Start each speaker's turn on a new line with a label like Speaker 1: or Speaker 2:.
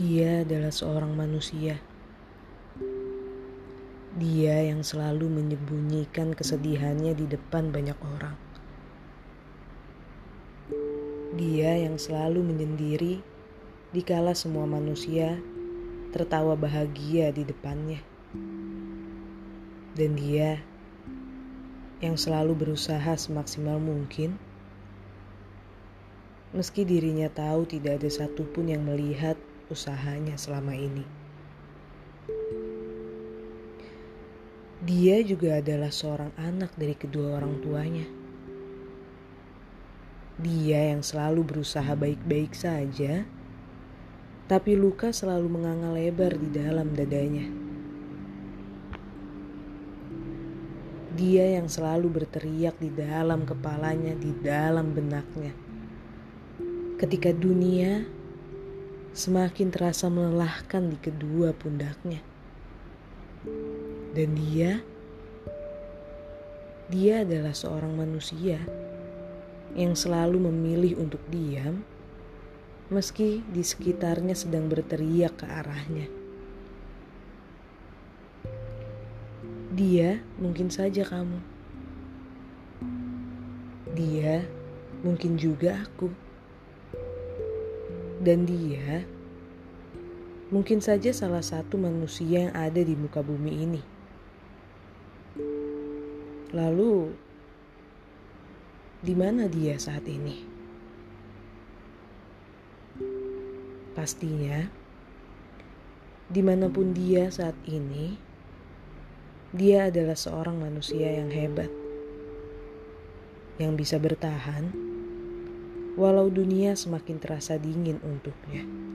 Speaker 1: Dia adalah seorang manusia. Dia yang selalu menyembunyikan kesedihannya di depan banyak orang. Dia yang selalu menyendiri dikala semua manusia tertawa bahagia di depannya. Dan dia yang selalu berusaha semaksimal mungkin meski dirinya tahu tidak ada satupun yang melihat usahanya selama ini. Dia juga adalah seorang anak dari kedua orang tuanya. Dia yang selalu berusaha baik-baik saja, tapi luka selalu menganga lebar di dalam dadanya. Dia yang selalu berteriak di dalam kepalanya, di dalam benaknya. Ketika dunia semakin terasa melelahkan di kedua pundaknya. Dan dia, dia adalah seorang manusia yang selalu memilih untuk diam meski di sekitarnya sedang berteriak ke arahnya. Dia mungkin saja kamu. Dia mungkin juga aku dan dia mungkin saja salah satu manusia yang ada di muka bumi ini. Lalu, di mana dia saat ini? Pastinya, di mana pun dia saat ini, dia adalah seorang manusia yang hebat, yang bisa bertahan walau dunia semakin terasa dingin untuknya.